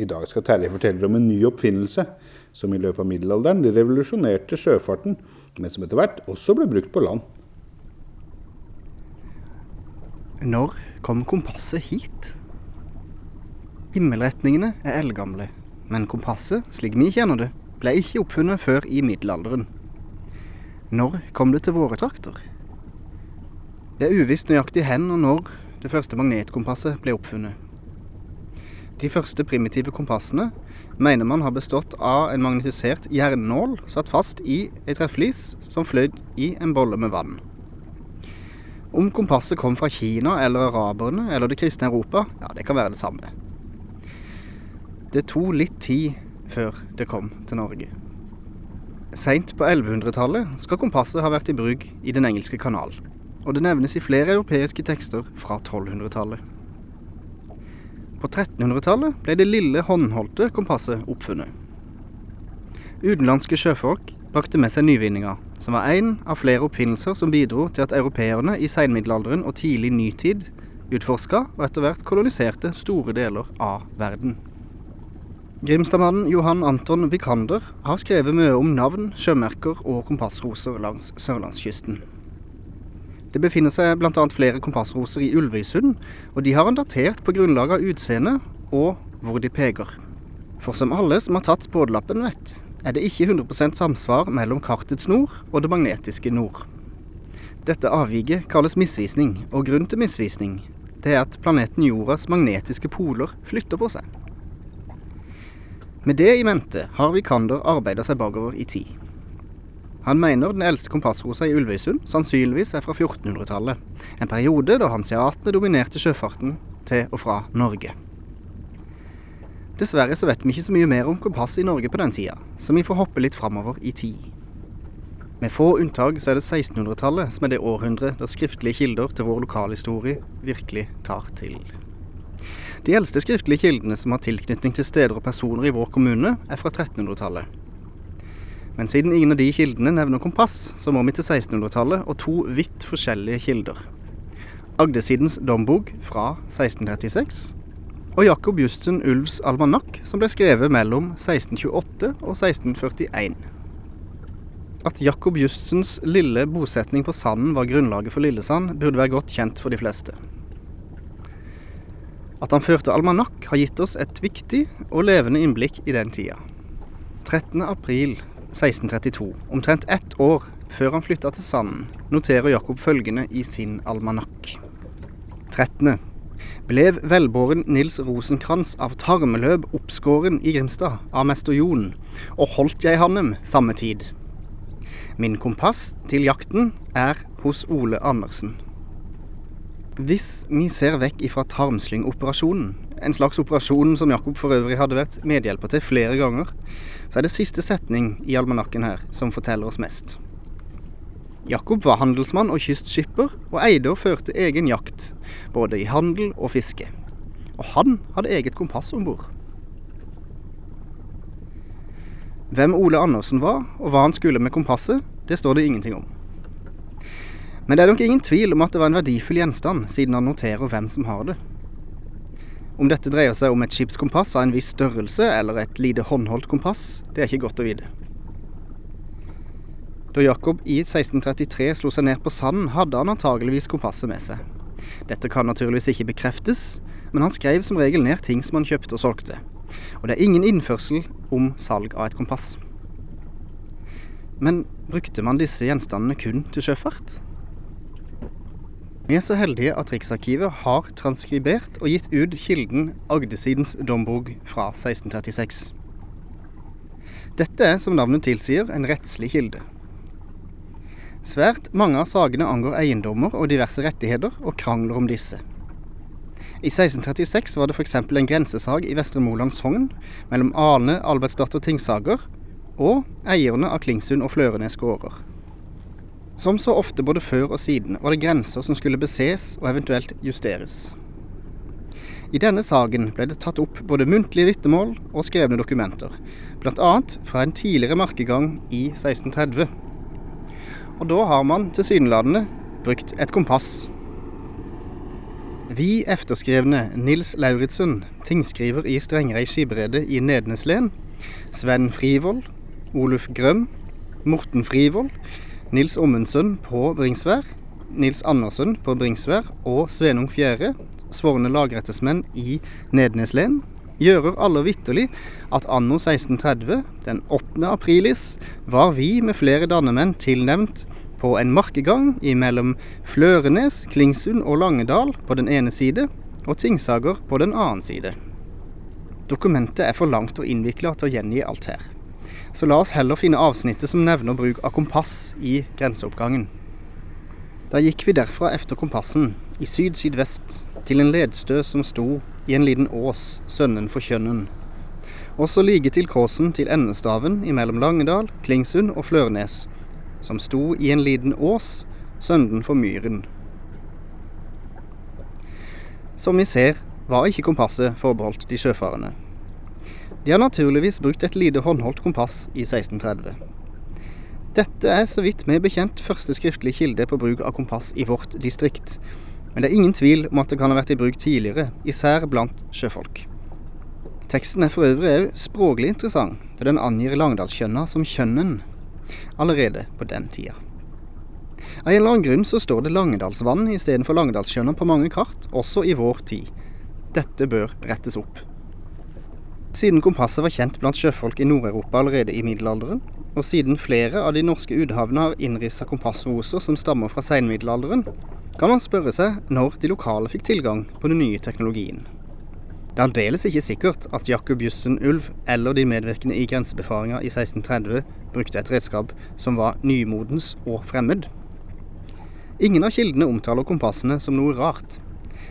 I dag skal Terje fortelle om en ny oppfinnelse som i løpet av middelalderen revolusjonerte sjøfarten, men som etter hvert også ble brukt på land. Når kom kompasset hit? Himmelretningene er eldgamle, men kompasset, slik vi kjenner det, ble ikke oppfunnet før i middelalderen. Når kom det til våre trakter? Det er uvisst nøyaktig hen og når det første magnetkompasset ble oppfunnet. De første primitive kompassene mener man har bestått av en magnetisert jernnål satt fast i ei treflis som fløy i en bolle med vann. Om kompasset kom fra Kina eller araberne eller det kristne Europa, ja, det kan være det samme. Det tok litt tid før det kom til Norge. Seint på 1100-tallet skal kompasset ha vært i bruk i Den engelske kanal, og det nevnes i flere europeiske tekster fra 1200-tallet. På 1300-tallet ble det lille håndholdte kompasset oppfunnet. Utenlandske sjøfolk brakte med seg nyvinninger, som var én av flere oppfinnelser som bidro til at europeerne i seinmiddelalderen og tidlig nytid utforska og etter hvert koloniserte store deler av verden. Grimstadmannen Johan Anton Vikander har skrevet mye om navn, sjømerker og kompassroser langs sørlandskysten. Det befinner seg bl.a. flere kompassroser i Ulvøysund, og de har han datert på grunnlag av utseende og hvor de peker. For som alle som har tatt bådlappen vet, er det ikke 100% samsvar mellom kartets nord og det magnetiske nord. Dette avviket kalles misvisning, og grunnen til misvisning det er at planeten Jordas magnetiske poler flytter på seg. Med det i mente har Vikander arbeida seg bakover i tid. Han mener den eldste kompassrosa i Ulvøysund sannsynligvis er fra 1400-tallet, en periode da hanseatene dominerte sjøfarten til og fra Norge. Dessverre så vet vi ikke så mye mer om kompass i Norge på den tida, så vi får hoppe litt framover i tid. Med få unntak så er det 1600-tallet som er det århundret da skriftlige kilder til vår lokalhistorie virkelig tar til. De eldste skriftlige kildene som har tilknytning til steder og personer i vår kommune, er fra 1300-tallet. Men siden ingen av de kildene nevner kompass, så må vi til 1600-tallet og to vidt forskjellige kilder. Agdesidens dombok fra 1636 og Jakob Justen Ulvs almanakk, som ble skrevet mellom 1628 og 1641. At Jakob Justens lille bosetning på Sanden var grunnlaget for Lillesand, burde være godt kjent for de fleste. At han førte almanakk, har gitt oss et viktig og levende innblikk i den tida. 13. april 1632, omtrent ett år før han flytta til Sanden, noterer Jakob følgende i sin almanakk. 13. Blev velbåren Nils Rosenkrantz av tarmeløp oppskåren i Grimstad av mester Jon, og holdt jeg hanem samme tid. Min kompass til jakten er hos Ole Andersen. Hvis vi ser vekk ifra tarmslyngoperasjonen, en slags operasjon som Jakob for øvrig hadde vært medhjelper til flere ganger, så er det siste setning i almanakken her som forteller oss mest. Jakob var handelsmann og kystskipper, og eide og førte egen jakt, både i handel og fiske. Og han hadde eget kompass om bord. Hvem Ole Andersen var, og hva han skulle med kompasset, det står det ingenting om. Men det er nok ingen tvil om at det var en verdifull gjenstand, siden han noterer hvem som har det. Om dette dreier seg om et skipskompass av en viss størrelse, eller et lite håndholdt kompass, det er ikke godt å vite. Da Jakob i 1633 slo seg ned på sanden, hadde han antageligvis kompasset med seg. Dette kan naturligvis ikke bekreftes, men han skrev som regel ned ting som han kjøpte og solgte. Og det er ingen innførsel om salg av et kompass. Men brukte man disse gjenstandene kun til sjøfart? Vi er så heldige at Riksarkivet har transkribert og gitt ut kilden Agdesidens dombok fra 1636. Dette er, som navnet tilsier, en rettslig kilde. Svært mange av sakene angår eiendommer og diverse rettigheter, og krangler om disse. I 1636 var det f.eks. en grensesag i Vestre Moland sogn mellom Ane Albertsdatter Tingsager og eierne av Klingsund og Flørenes gårder. Som så ofte både før og siden var det grenser som skulle beses og eventuelt justeres. I denne saken ble det tatt opp både muntlige vitnemål og skrevne dokumenter, bl.a. fra en tidligere markegang i 1630. Og da har man tilsynelatende brukt et kompass. Vi efterskrevne Nils Lauritzen, tingskriver i Strengrei skipsrede i Nedneslen, Sven Frivold, Oluf Grøm, Morten Frivold, Nils Ommundsen på Bringsvær, Nils Andersen på Bringsvær og Svenung Fjære, svorne lagrettesmenn i Nedneslen, gjører alle vitterlig at anno 1630, den 8. aprilis, var vi med flere dannemenn tilnevnt på en markegang imellom Flørenes, Klingsund og Langedal på den ene side, og Tingsager på den annen side. Dokumentet er for langt og innvikla til å gjengi alt her. Så la oss heller finne avsnittet som nevner bruk av kompass i grenseoppgangen. Da gikk vi derfra efter kompassen, i syd-sydvest, til en ledstø som sto i en liten ås sønnen for Kjønnen. Også like til kåsen til endestaven imellom Langedal, Klingsund og Flørnes, som sto i en liten ås sønnen for Myren. Som vi ser, var ikke kompasset forbeholdt de sjøfarende. De har naturligvis brukt et lite håndholdt kompass i 1630. Dette er så vidt vi er bekjent første skriftlige kilde på bruk av kompass i vårt distrikt, men det er ingen tvil om at det kan ha vært i bruk tidligere, især blant sjøfolk. Teksten er for øvrig òg språklig interessant, da den angir Langdalskjønna som kjønnen allerede på den tida. Av en eller annen grunn så står det Langedalsvann istedenfor Langedalskjønna på mange kart, også i vår tid. Dette bør rettes opp. Siden kompasset var kjent blant sjøfolk i Nord-Europa allerede i middelalderen, og siden flere av de norske uthavnene har innrissa kompassroser som stammer fra seinmiddelalderen, kan man spørre seg når de lokale fikk tilgang på den nye teknologien. Det er aldeles ikke sikkert at Jakob Jussen Ulv eller de medvirkende i grensebefaringa i 1630 brukte et redskap som var nymodens og fremmed. Ingen av kildene omtaler kompassene som noe rart.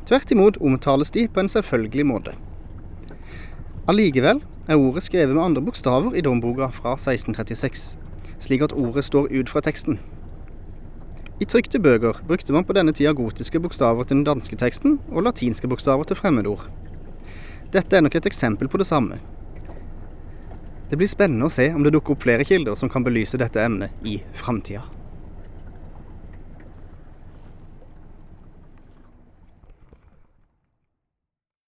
Tvert imot omtales de på en selvfølgelig måte. Allikevel er ordet skrevet med andre bokstaver i domboka fra 1636, slik at ordet står ut fra teksten. I trykte bøker brukte man på denne tida gotiske bokstaver til den danske teksten og latinske bokstaver til fremmedord. Dette er nok et eksempel på det samme. Det blir spennende å se om det dukker opp flere kilder som kan belyse dette emnet i framtida.